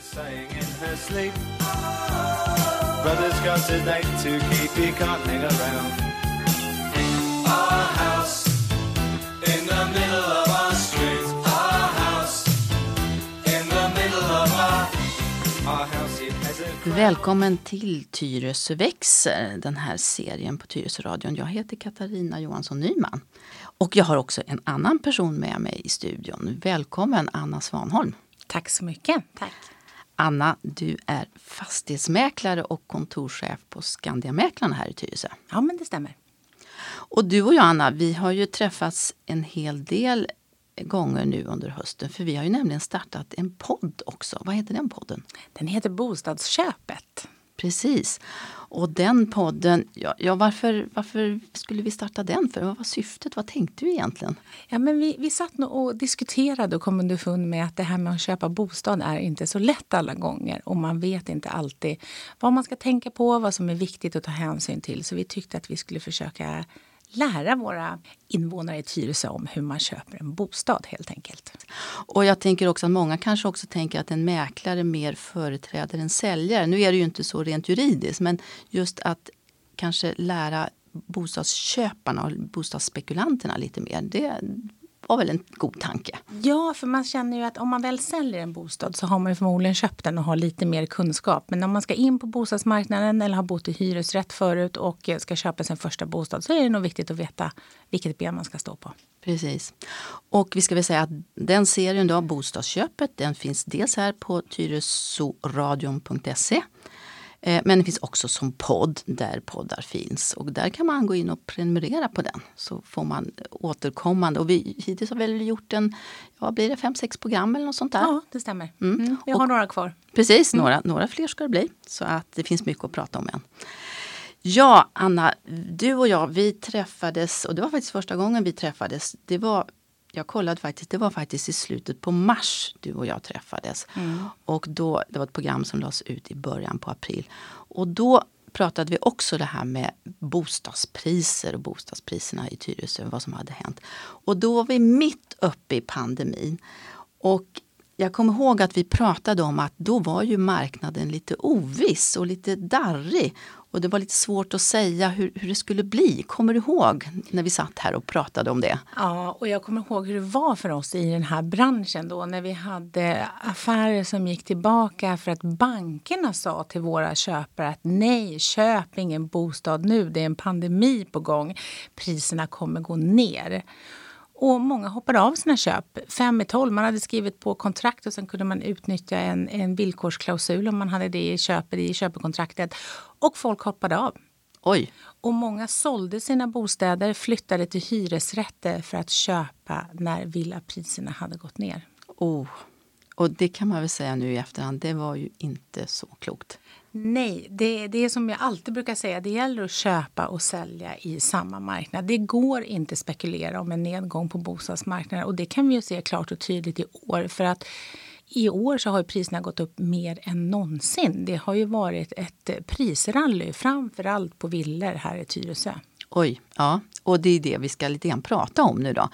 saying in her sleep. Brother's got a date to keep, he can't hang around. Our house in the middle of our street. Our house in the middle of our, our house. It has a Välkommen till Tyresö växer, den här serien på Tyresö-radion. Jag heter Katarina Johansson Nyman. Och jag har också en annan person med mig i studion. Välkommen Anna Svanholm. Tack så mycket. Tack. Anna, du är fastighetsmäklare och kontorschef på Skandiamäklarna här i Tyresö. Ja, men det stämmer. Och du och jag Anna, vi har ju träffats en hel del gånger nu under hösten. För vi har ju nämligen startat en podd också. Vad heter den podden? Den heter Bostadsköpet. Precis. Och den podden, ja, ja, varför, varför skulle vi starta den? för? Vad var syftet? Vad tänkte du egentligen? Ja, men vi, vi satt nog och diskuterade och kom underfund med att det här med att köpa bostad är inte så lätt alla gånger. Och man vet inte alltid vad man ska tänka på, vad som är viktigt att ta hänsyn till. Så vi tyckte att vi skulle försöka lära våra invånare i Tyresö om hur man köper en bostad helt enkelt. Och jag tänker också att många kanske också tänker att en mäklare mer företräder en säljare. Nu är det ju inte så rent juridiskt, men just att kanske lära bostadsköparna och bostadsspekulanterna lite mer. Det var väl en god tanke. Ja, för man känner ju att om man väl säljer en bostad så har man ju förmodligen köpt den och har lite mer kunskap. Men om man ska in på bostadsmarknaden eller har bott i hyresrätt förut och ska köpa sin första bostad så är det nog viktigt att veta vilket ben man ska stå på. Precis. Och vi ska väl säga att den serien då, Bostadsköpet, den finns dels här på tyresoradion.se Eh, Men den finns också som podd där poddar finns. Och där kan man gå in och prenumerera på den. Så får man återkommande. Och vi hittills har väl gjort en, ja blir det fem, sex program eller något sånt där? Ja, det stämmer. Mm. Mm. Vi har Och- några kvar. Precis, några, några fler ska det bli. Så att det finns mycket att prata om än. Ja, Anna, du och jag, vi träffades och det var faktiskt första gången vi träffades. Det var, jag kollade faktiskt, det var faktiskt i slutet på mars du och jag träffades. Och då, det var ett program som lades ut i början på april. Och då pratade vi också det här med bostadspriser och bostadspriserna i Tyresö, vad som hade hänt. Och då var vi mitt uppe i pandemin. Och jag kommer ihåg att vi pratade om att då var ju marknaden lite oviss och lite darrig. Och det var lite svårt att säga hur, hur det skulle bli. Kommer du ihåg när vi satt här och pratade om det? Ja, och jag kommer ihåg hur det var för oss i den här branschen då när vi hade affärer som gick tillbaka för att bankerna sa till våra köpare att nej, köp ingen bostad nu, det är en pandemi på gång, priserna kommer gå ner. Och många hoppade av sina köp. Fem i tolv. Man hade skrivit på kontrakt och sen kunde man utnyttja en, en villkorsklausul om man hade det i, köpet, i köpekontraktet. Och folk hoppade av. Oj, Och många sålde sina bostäder, flyttade till hyresrätter för att köpa när villapriserna hade gått ner. oh. och det kan man väl säga nu i efterhand, det var ju inte så klokt. Nej, det, det är som jag alltid brukar säga, det gäller att köpa och sälja i samma marknad. Det går inte att spekulera om en nedgång på bostadsmarknaden och det kan vi ju se klart och tydligt i år för att i år så har ju priserna gått upp mer än någonsin. Det har ju varit ett prisrally, framför allt på villor här i Tyresö. Oj, ja. Och det är det vi ska lite grann prata om nu då.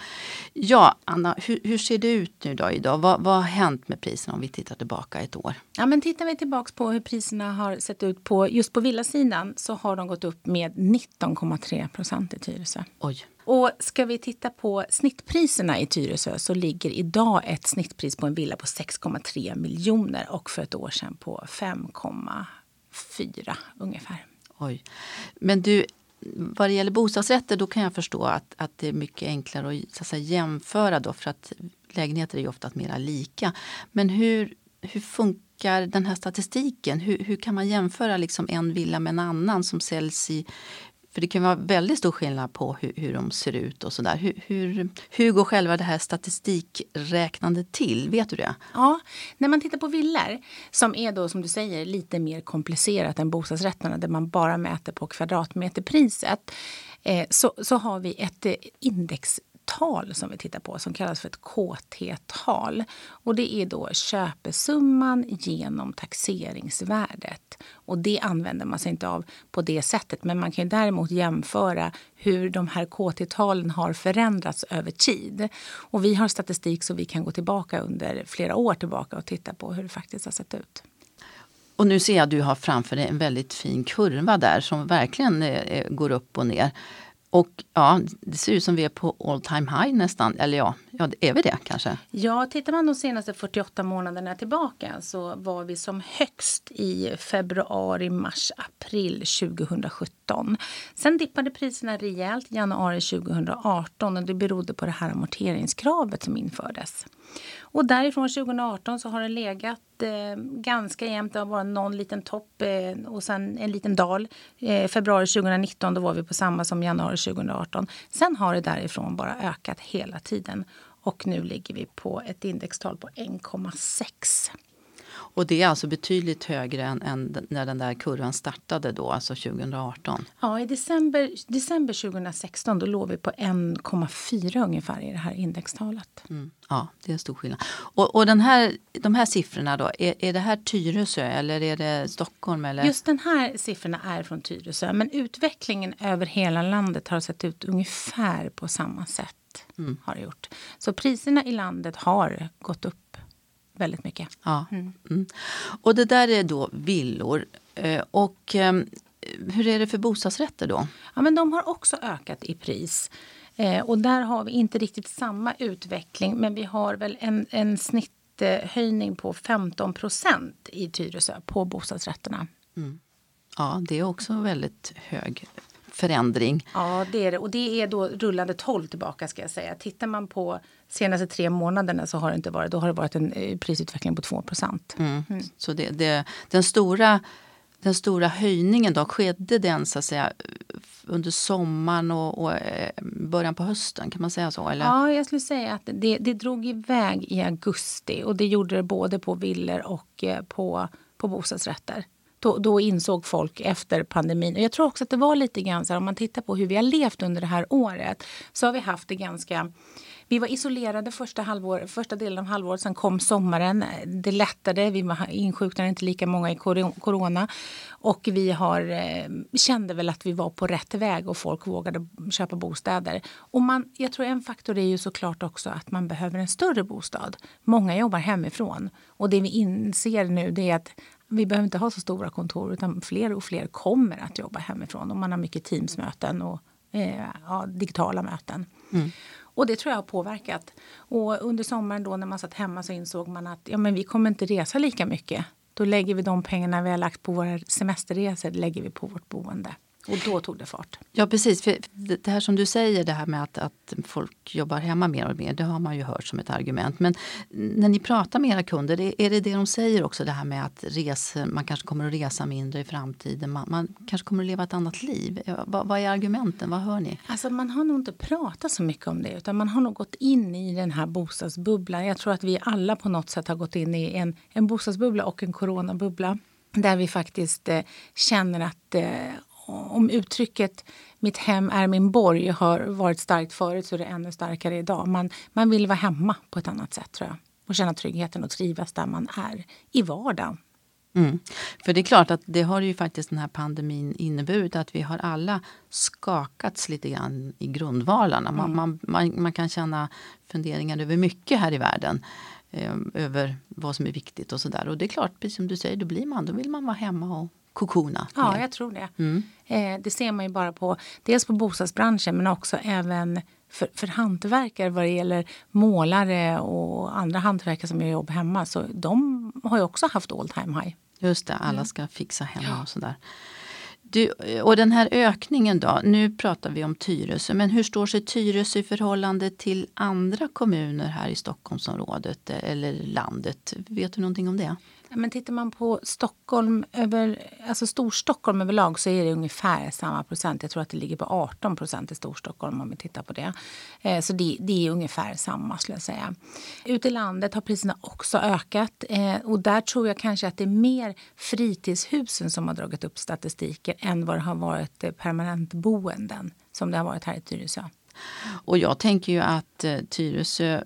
Ja, Anna, hur, hur ser det ut nu då idag? Vad, vad har hänt med priserna om vi tittar tillbaka ett år? Ja, men tittar vi tillbaka på hur priserna har sett ut på just på villasidan så har de gått upp med 19,3 procent i Tyresö. Oj, Och ska vi titta på snittpriserna i Tyresö så ligger idag ett snittpris på en villa på 6,3 miljoner och för ett år sedan på 5,4 ungefär. oj. Men du, vad det gäller bostadsrätter då kan jag förstå att, att det är mycket enklare att, så att säga, jämföra då för att lägenheter är ju oftast mera lika. Men hur, hur funkar den här statistiken? Hur, hur kan man jämföra liksom en villa med en annan som säljs i för det kan vara väldigt stor skillnad på hur, hur de ser ut och sådär. Hur, hur, hur går själva det här statistikräknandet till? Vet du det? Ja, när man tittar på villor som är då som du säger lite mer komplicerat än bostadsrätterna där man bara mäter på kvadratmeterpriset eh, så, så har vi ett eh, index tal som vi tittar på som kallas för ett KT-tal. Och det är då köpesumman genom taxeringsvärdet. Och det använder man sig inte av på det sättet. Men man kan däremot jämföra hur de här KT-talen har förändrats över tid. Och vi har statistik så vi kan gå tillbaka under flera år tillbaka och titta på hur det faktiskt har sett ut. Och nu ser jag att du har framför dig en väldigt fin kurva där som verkligen eh, eh går upp och ner. Och ja, det ser ut som vi är på all time high nästan. Eller ja, ja är vi det kanske? Ja, tittar man de senaste 48 månaderna tillbaka så var vi som högst i februari, mars, april 2017. Sen dippade priserna rejält i januari 2018 och det berodde på det här amorteringskravet som infördes. Och därifrån 2018 så har det legat eh, ganska jämnt. Det har varit någon liten topp eh, och sen en liten dal. Eh, februari 2019 då var vi på samma som januari 2018. Sen har det därifrån bara ökat hela tiden. Och nu ligger vi på ett indextal på 1,6. Och det är alltså betydligt högre än, än, när den där kurvan startade då, alltså 2018? Ja, i december, december 2016 då låg vi på 1,4 ungefär i det här indextalet. Mm. Ja, det är en stor skillnad. Och, och den här, de här siffrorna då, är, är det här Tyresö eller är det Stockholm? Eller? Just den här siffrorna är från Tyresö, men utvecklingen över hela landet har sett ut ungefär på samma sätt. Mm. har det gjort. Så priserna i landet har gått upp väldigt mycket. Ja. Mm. Mm. Och det där är då villor. Eh, och ehm, hur är det för bostadsrätter då? Ja, men de har också ökat i pris. Eh, och där har vi inte riktigt samma utveckling men vi har väl en, en snitthöjning på 15 procent i Tyresö på bostadsrätterna. Mm. Ja, det är också väldigt hög förändring. Ja, det är det. Och det är då rullande 12 tillbaka ska jag säga. Tittar man på senaste tre månaderna så har det inte varit, då har det varit en eh, prisutveckling på 2 procent. Mm. Mm. Så det, det, den, stora, den stora höjningen då, skedde den så att säga under sommaren och, och eh, början på hösten? Kan man säga så? Eller? Ja, jag skulle säga att det, det drog iväg i augusti och det gjorde det både på villor och eh, på, på bostadsrätter. Då, då, insåg folk efter pandemin. Och jag tror också att det var lite grann så här, om man tittar på hur vi har levt under det här året så har vi haft det ganska vi var isolerade första, halvår, första delen av halvåret. Sen kom sommaren. Det lättade. Vi insjuknade inte lika många i corona. Och vi har, eh, kände väl att vi var på rätt väg och folk vågade köpa bostäder. Och man, jag tror en faktor är ju såklart också att man behöver en större bostad. Många jobbar hemifrån. Och det vi inser nu det är att vi behöver inte ha så stora kontor utan fler och fler kommer att jobba hemifrån. Och man har mycket Teamsmöten och eh, ja, digitala möten. Mm. Och det tror jag har påverkat. Och under sommaren då när man satt hemma så insåg man att ja, men vi kommer inte resa lika mycket. Då lägger vi de pengarna vi har lagt på våra semesterresor lägger vi på vårt boende. Och då tog det fart. Ja precis, för det här som du säger det här med att, att folk jobbar hemma mer och mer, det har man ju hört som ett argument. Men när ni pratar med era kunder, är det det de säger också det här med att resa, man kanske kommer att resa mindre i framtiden, man, man kanske kommer att leva ett annat liv? Vad, vad, är argumenten, vad hör ni? Alltså man har nog inte pratat så mycket om det utan man har nog gått in i den här bostadsbubblan. Jag tror att vi alla på något sätt har gått in i en, en bostadsbubbla och en coronabubbla där vi faktiskt eh, känner att eh, om uttrycket mitt hem är min borg har varit starkt förut så är det ännu starkare idag. Man, man vill vara hemma på ett annat sätt tror jag. Och känna tryggheten och trivas där man är i vardagen. Mm. För det är klart att det har ju faktiskt den här pandemin inneburit att vi har alla skakats lite grann i grundvalarna. Man, mm. man, man, man, kan känna funderingar över mycket här i världen. Eh, över vad som är viktigt och sådär. Och det är klart, precis som du säger, då blir man, då vill man vara hemma och kokona. Ja, jag tror det. Mm. Eh, det ser man ju bara på dels på bostadsbranschen men också även för, för hantverkare vad det gäller målare och andra hantverkare som gör jobb hemma. Så de har ju också haft all time high. Just det, alla ska fixa hemma och sådär. Du, och den här ökningen då, nu pratar vi om Tyresö, men hur står sig Tyresö i förhållande till andra kommuner här i Stockholmsområdet eller landet? Vet du någonting om det? Men tittar man på Stockholm, över, alltså Storstockholm överlag så är det ungefär samma procent. Jag tror att det ligger på 18 procent i Storstockholm om vi tittar på det. Eh, så det, det, är ungefär samma skulle jag säga. Ute i landet har priserna också ökat eh, och där tror jag kanske att det är mer fritidshusen som har dragit upp statistiken än vad det har varit eh, permanentboenden som det har varit här i Tyresö. Och jag tänker ju att Tyresö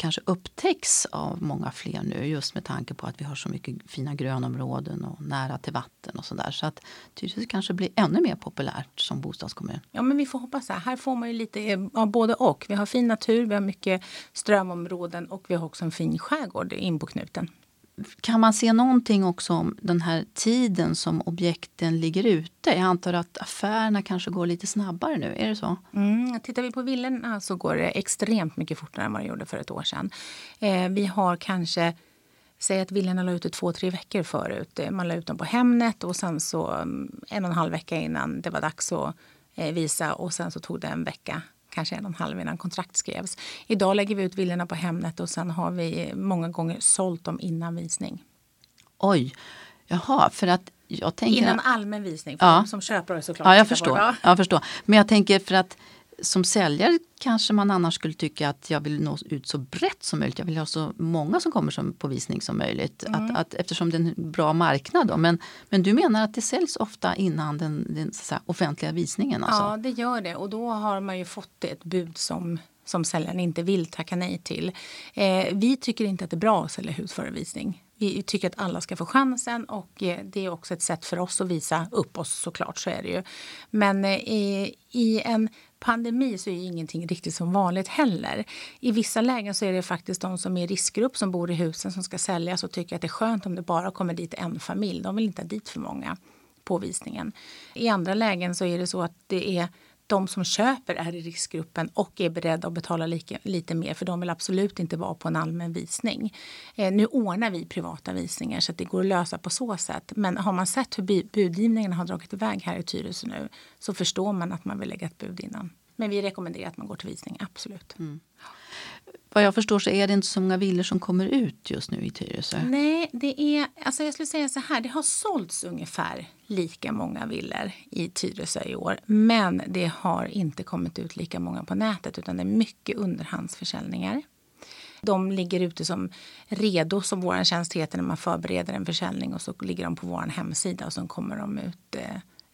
kanske upptäcks av många fler nu just med tanke på att vi har så mycket fina grönområden och nära till vatten och sådär. Så att Tyresö kanske blir ännu mer populärt som bostadskommun. Ja, men vi får hoppas det. Här får man ju lite eh, av både och. Vi har fin natur, vi har mycket strömområden och vi har också en fin skärgård inpå knuten. Kan man se någonting också om den här tiden som objekten ligger ute? Jag antar att affärerna kanske går lite snabbare nu, är det så? Mm, tittar vi på villorna så går det extremt mycket fortare än vad det gjorde för ett år sedan. Eh, vi har kanske Säg att villorna la ut det två, tre veckor förut. Eh, man la ut dem på Hemnet och sen så mm, en och en halv vecka innan det var dags att eh, visa och sen så tog det en vecka kanske en och en halv innan kontrakt skrevs. Idag lägger vi ut villorna på Hemnet och sen har vi många gånger sålt dem innan visning. Oj, jaha, för att jag tänker... Innan allmän visning, för Ja. de som köper såklart. Ja, jag förstår. det. jag förstår. Men jag tänker för att som säljare kanske man annars skulle tycka att jag vill nå ut så brett som möjligt. Jag vill ha så många som kommer som, på visning som möjligt. Mm. Att, att, eftersom det är en bra marknad. Då. Men, men du menar att det säljs ofta innan den, den säga, offentliga visningen? Alltså. Ja, det gör det. Och då har man ju fått ett bud som, som säljaren inte vill tacka nej till. Eh, vi tycker inte att det är bra att sälja hus före visning. Vi tycker att alla ska få chansen och eh, det är också ett sätt för oss att visa upp oss såklart, så är det ju. Men eh, i, i en pandemi så är ju ingenting riktigt som vanligt heller. I vissa lägen så är det faktiskt de som är i riskgrupp som bor i husen som ska säljas och tycker att det är skönt om det bara kommer dit en familj. De vill inte ha dit för många på visningen. I andra lägen så är det så att det är de som köper är i riskgruppen och är beredda att betala lika, lite mer för de vill absolut inte vara på en allmän visning. Eh, nu ordnar vi privata visningar så att det går att lösa på så sätt. Men har man sett hur budgivningen har dragit iväg här i Tyresö nu så förstår man att man vill lägga ett bud innan. Men vi rekommenderar att man går till visning, absolut. Mm. Vad jag förstår så är det inte så många villor som kommer ut just nu i Tyresö. Nej, det är, alltså jag skulle säga så här, det har sålts ungefär lika många villor i Tyresö i år. Men det har inte kommit ut lika många på nätet utan det är mycket underhandsförsäljningar. De ligger ute som redo, som vår tjänst heter, när man förbereder en försäljning och så ligger de på vår hemsida och så kommer de ut,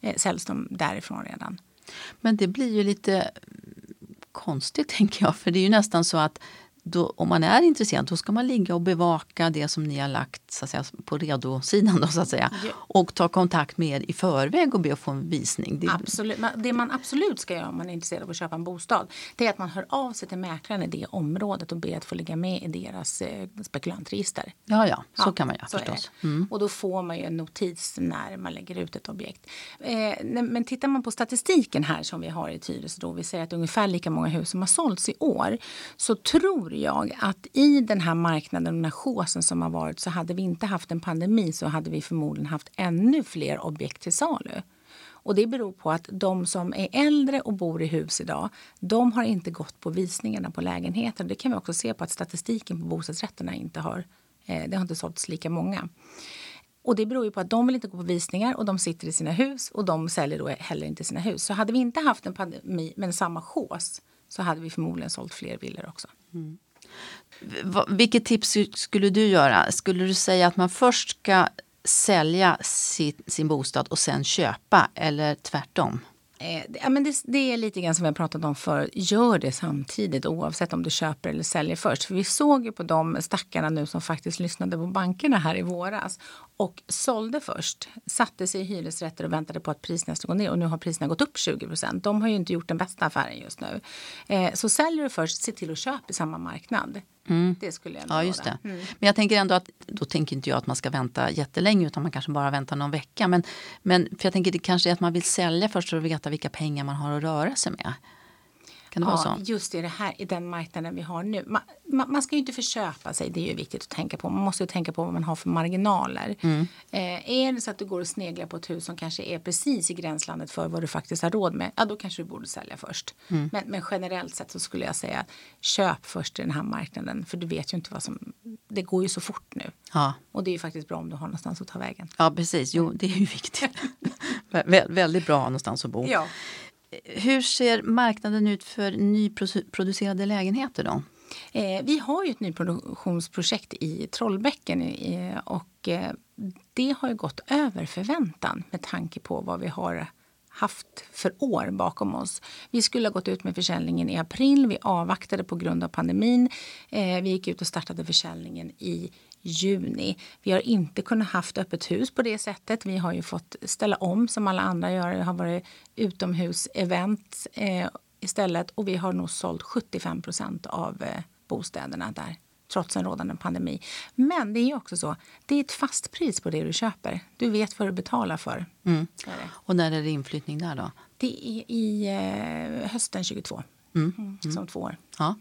eh, säljs de därifrån redan. Men det blir ju lite konstigt tänker jag. För det är ju nästan så att då, om man är intresserad då ska man ligga och bevaka det som ni har lagt så att säga, på redosidan då, så att säga. Ja. Och ta kontakt med er i förväg och be att få en visning. Det, Absolut. Det man absolut ska göra om man är intresserad av att köpa en bostad det är att man hör av sig till mäklaren i det området och ber att få ligga med i deras eh, spekulantregister. Ja, ja, så Ja, kan man göra förstås. det. Och då får man ju en notis när man lägger ut ett objekt. Eh, men tittar man på statistiken här som vi har i Tyresö då vi säger att ungefär lika många hus som har sålts i år så tror jag att i den här marknaden och den här chausen som har varit så hade vi inte haft en pandemi så hade vi förmodligen haft ännu fler objekt till salu. Och det beror på att de som är äldre och bor i hus idag, de har inte gått på visningarna på lägenheter. Det kan vi också se på att statistiken på bostadsrätterna inte har, eh, det har inte sålts lika många. Och det beror ju på att de vill inte gå på visningar och de sitter i sina hus och de säljer då heller inte sina hus. Så hade vi inte haft en pandemi men samma chås så hade vi förmodligen sålt fler villor också. Mm. Vilket tips skulle du göra? Skulle du säga att man först ska sälja sin, sin bostad och sen köpa eller tvärtom? Eh, det- ja, men det, det är lite grann som vi har pratat om för Gör det samtidigt oavsett om du köper eller säljer först. För vi såg ju på de stackarna nu som faktiskt lyssnade på bankerna här i våras och sålde först, satte sig i hyresrätter och väntade på att priserna skulle gå ner och nu har priserna gått upp 20 procent. De har ju inte gjort den bästa affären just nu. Eh, så säljer du först, se till att köpa i samma marknad. Det skulle jag Ja, just det. Men jag tänker ändå att då tänker inte jag att man ska vänta jättelänge utan man kanske bara väntar någon vecka. Men, men för jag tänker det kanske är att man vill sälja först för att veta vilka pengar man har att röra sig med. Kan det vara Ja, så? just i, det här, i den marknaden vi har nu. Man, man, man ska ju inte förköpa sig, det är ju viktigt att tänka på. Man måste ju tänka på vad man har för marginaler. Mm. Eh, är det så att du går och sneglar på ett hus som kanske är precis i gränslandet för vad du faktiskt har råd med, ja då kanske du borde sälja först. Mm. Men, men generellt sett så skulle jag säga köp först i den här marknaden för du vet ju inte vad som, det går ju så fort nu. Ja. Och det är ju faktiskt bra om du har någonstans att ta vägen. ja, precis. Jo, det är ju viktigt. Vä- väldigt bra någonstans att bo. Ja. Hur ser marknaden ut för nyproducerade lägenheter då? Eh, vi har ju ett nyproduktionsprojekt i Trollbäcken eh, och eh, det har ju gått över förväntan med tanke på vad vi har haft för år bakom oss. Vi skulle ha gått ut med försäljningen i april. Vi avvaktade på grund av pandemin. Eh, vi gick ut och startade försäljningen i juni. Vi har inte kunnat haft öppet hus på det sättet. Vi har ju fått ställa om som alla andra gör. Det har varit utomhus-event eh, istället och vi har nog sålt 75 procent av eh, bostäderna där trots en rådande pandemi. Men det är också så, det är ett fast pris på det du köper. Du vet vad du betalar för. Mm. Och när är det inflyttning där då? Det är i eh, hösten 22, mm. Mm, som två år. Ja.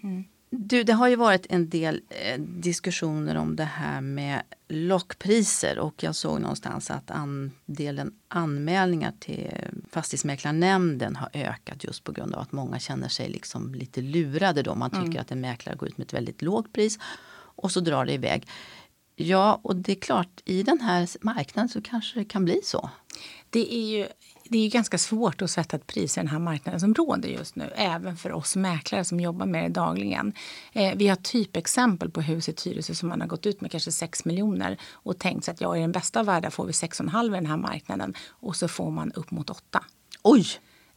Du, det har ju varit en del eh, diskussioner om det här med lockpriser och jag såg någonstans att andelen anmälningar till Fastighetsmäklarnämnden har ökat just på grund av att många känner sig liksom lite lurade då. Man tycker Mm. att en mäklare går ut med ett väldigt lågt pris och så drar det iväg. Ja, och det är klart, i den här marknaden så kanske det kan bli så. Det är ju det är ju ganska svårt att sätta ett pris i den här marknaden som råder just nu. Även för oss mäklare som jobbar med det dagligen. Eh, vi har typexempel på hus i Tyresö som man har gått ut med kanske 6 miljoner och tänkt sig att ja, i den bästa av världar får vi 6,5 i den här marknaden och så får man upp mot 8. Oj!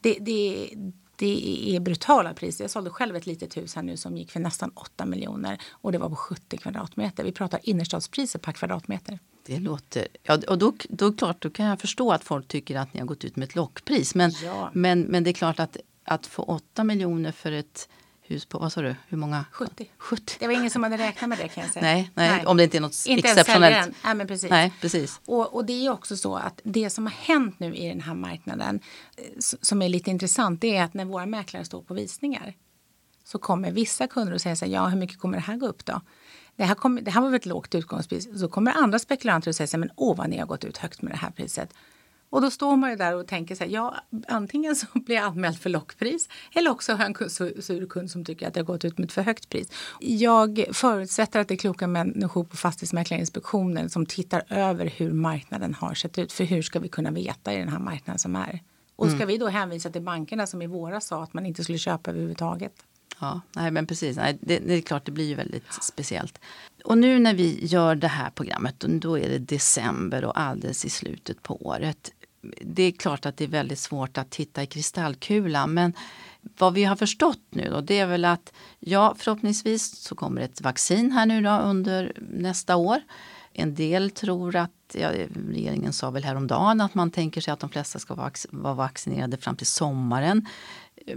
Det, det, det är brutala priser. Jag sålde själv ett litet hus här nu som gick för nästan 8 miljoner och det var på 70 kvadratmeter. Vi pratar innerstadspriser per kvadratmeter. Det låter... Ja, och då, då, klart, då kan jag förstå att folk tycker att ni har gått ut med ett lockpris. Men, Ja. men, men det är klart att, att få 8 miljoner för ett hus på, vad sa du, hur många? 70. 70. Det var ingen som hade räknat med det kan jag säga. Nej, nej, om det inte är något Inte exceptionellt. säljaren. Nej, men precis. Nej, precis. Och, och det är också så att det som har hänt nu i den här marknaden eh, som är lite intressant det är att när våra mäklare står på visningar så kommer vissa kunder och säger så här, ja hur mycket kommer det här gå upp då? Det här, kommer, det här var ett lågt utgångspris. Så kommer andra spekulanter och säger så här, men åh vad ni har gått ut högt med det här priset. Och då står man ju där och tänker så här, ja antingen så blir jag anmäld för lockpris eller också har jag en sur kund som tycker att jag har gått ut med ett för högt pris. Jag förutsätter att det är kloka människor på Fastighetsmäklarinspektionen som tittar över hur marknaden har sett ut. För hur ska vi kunna veta i den här marknaden som är? Och ska vi då hänvisa till bankerna som i våras sa att man inte skulle köpa överhuvudtaget? Ja, nej men precis. Nej, det, det är klart, det blir ju väldigt speciellt. Och nu när vi gör det här programmet, då är det december och alldeles i slutet på året. Det är klart att det är väldigt svårt att titta i kristallkulan, men vad vi har förstått nu då, det är väl att ja, förhoppningsvis så kommer ett vaccin här nu då under nästa år. En del tror att, ja, regeringen sa väl häromdagen att man tänker sig att de flesta ska vara vaccinerade fram till sommaren.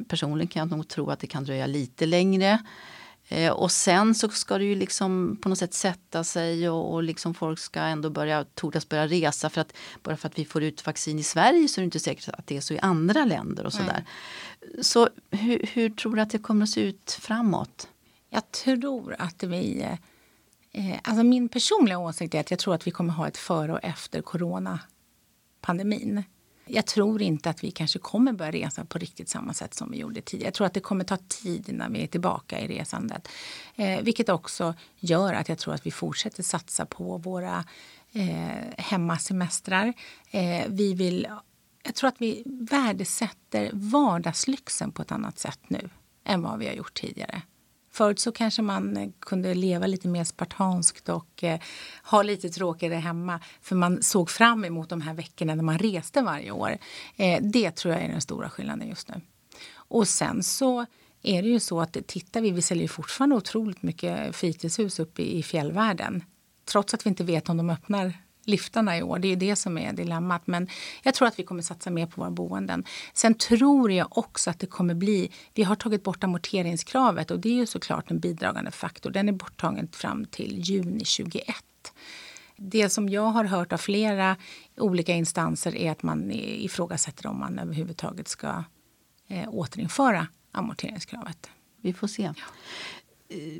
Personligen kan jag nog tro att det kan dröja lite längre. Eh, och sen så ska det ju liksom på något sätt sätta sig och, och liksom folk ska ändå börja tordas börja resa för att bara för att vi får ut vaccin i Sverige så är det inte säkert att det är så i andra länder och sådär. Så hur, hur tror du att det kommer att se ut framåt? Jag tror att vi... Eh, alltså min personliga åsikt är att jag tror att vi kommer ha ett före och efter coronapandemin. Jag tror inte att vi kanske kommer börja resa på riktigt samma sätt som vi gjorde tidigare. Jag tror att det kommer ta tid innan vi är tillbaka i resandet. Eh, vilket också gör att jag tror att vi fortsätter satsa på våra eh, hemmasemestrar. Eh, vi vill, jag tror att vi värdesätter vardagslyxen på ett annat sätt nu än vad vi har gjort tidigare. Förut så kanske man eh, kunde leva lite mer spartanskt och eh, ha lite tråkigare hemma för man såg fram emot de här veckorna när man reste varje år. Eh, det tror jag är den stora skillnaden just nu. Och sen så är det ju så att eh, tittar vi, vi säljer ju fortfarande otroligt mycket fritidshus uppe i fjällvärlden. Trots att vi inte vet om de öppnar liftarna i år. Det är det som är dilemmat. Men jag tror att vi kommer satsa mer på våra boenden. Sen tror jag också att det kommer bli... Vi har tagit bort amorteringskravet och det är ju såklart en bidragande faktor. Den är borttagen fram till juni 21. Det som jag har hört av flera olika instanser är att man ifrågasätter om man överhuvudtaget ska eh, återinföra amorteringskravet. Vi får se.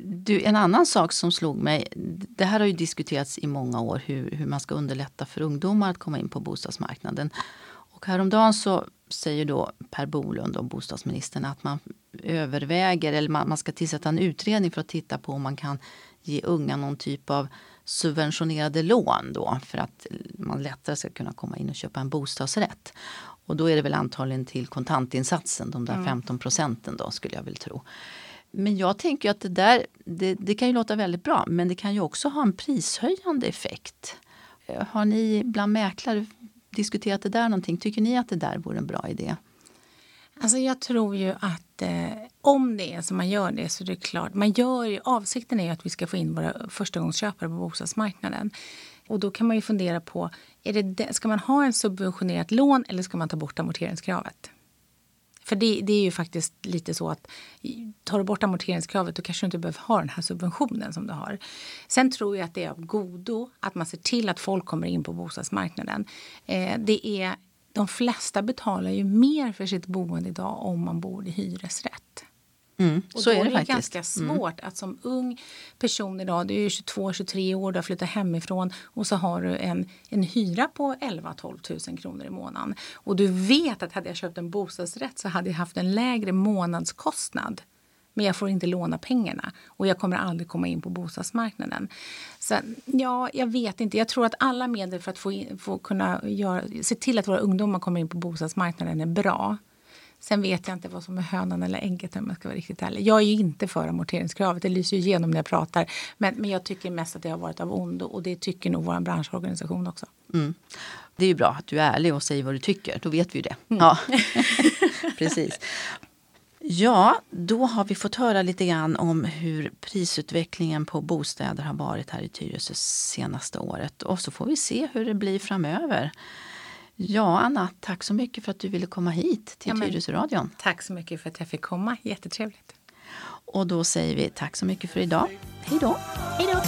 Du, en annan sak som slog mig, det här har ju diskuterats i många år hur, hur man ska underlätta för ungdomar att komma in på bostadsmarknaden. Och häromdagen så säger då Per Bolund, och bostadsministern, att man överväger eller man, man ska tillsätta en utredning för att titta på om man kan ge unga någon typ av subventionerade lån då för att man lättare ska kunna komma in och köpa en bostadsrätt. Och då är det väl antagligen till kontantinsatsen, de där 15 procenten då skulle jag väl tro. Men jag tänker att det där, det, det kan ju låta väldigt bra men det kan ju också ha en prishöjande effekt. Eh, har ni bland mäklare diskuterat det där någonting? Tycker ni att det där vore en bra idé? Alltså jag tror ju att eh, om det är så man gör det så är det klart. Man gör ju, avsikten är ju att vi ska få in våra förstagångsköpare på bostadsmarknaden. Och då kan man ju fundera på, är det, ska man ha en subventionerat lån eller ska man ta bort amorteringskravet? För det, det, är ju faktiskt lite så att tar du bort amorteringskravet då kanske du inte behöver ha den här subventionen som du har. Sen tror jag att det är av godo att man ser till att folk kommer in på bostadsmarknaden. Eh, det är, de flesta betalar ju mer för sitt boende idag om man bor i hyresrätt. Mm, och så då är det, är det ganska Mm. svårt att som ung person idag, du är 22-23 år, du har flyttat hemifrån och så har du en, en hyra på 11-12 000 kronor i månaden. Och du vet att hade jag köpt en bostadsrätt så hade jag haft en lägre månadskostnad. Men jag får inte låna pengarna och jag kommer aldrig komma in på bostadsmarknaden. Så ja, jag vet inte. Jag tror att alla medel för att få, in, få kunna göra, se till att våra ungdomar kommer in på bostadsmarknaden är bra. Sen vet jag inte vad som är hönan eller ägget om jag ska vara riktigt ärlig. Jag är ju inte för amorteringskravet, det lyser ju igenom när jag pratar. Men, men jag tycker mest att det har varit av ondo och det tycker nog vår branschorganisation också. Mm. Det är ju bra att du är ärlig och säger vad du tycker. Då vet vi ju det. Ja. Precis. Ja, då har vi fått höra lite grann om hur prisutvecklingen på bostäder har varit här i Tyresö senaste året. Och så får vi se hur det blir framöver. Ja, Anna, tack så mycket för att du ville komma hit till Ja, Tyresöradion. Tack så mycket för att jag fick komma. Jättetrevligt. Och då säger vi tack så mycket för idag. Hej då! Hej då!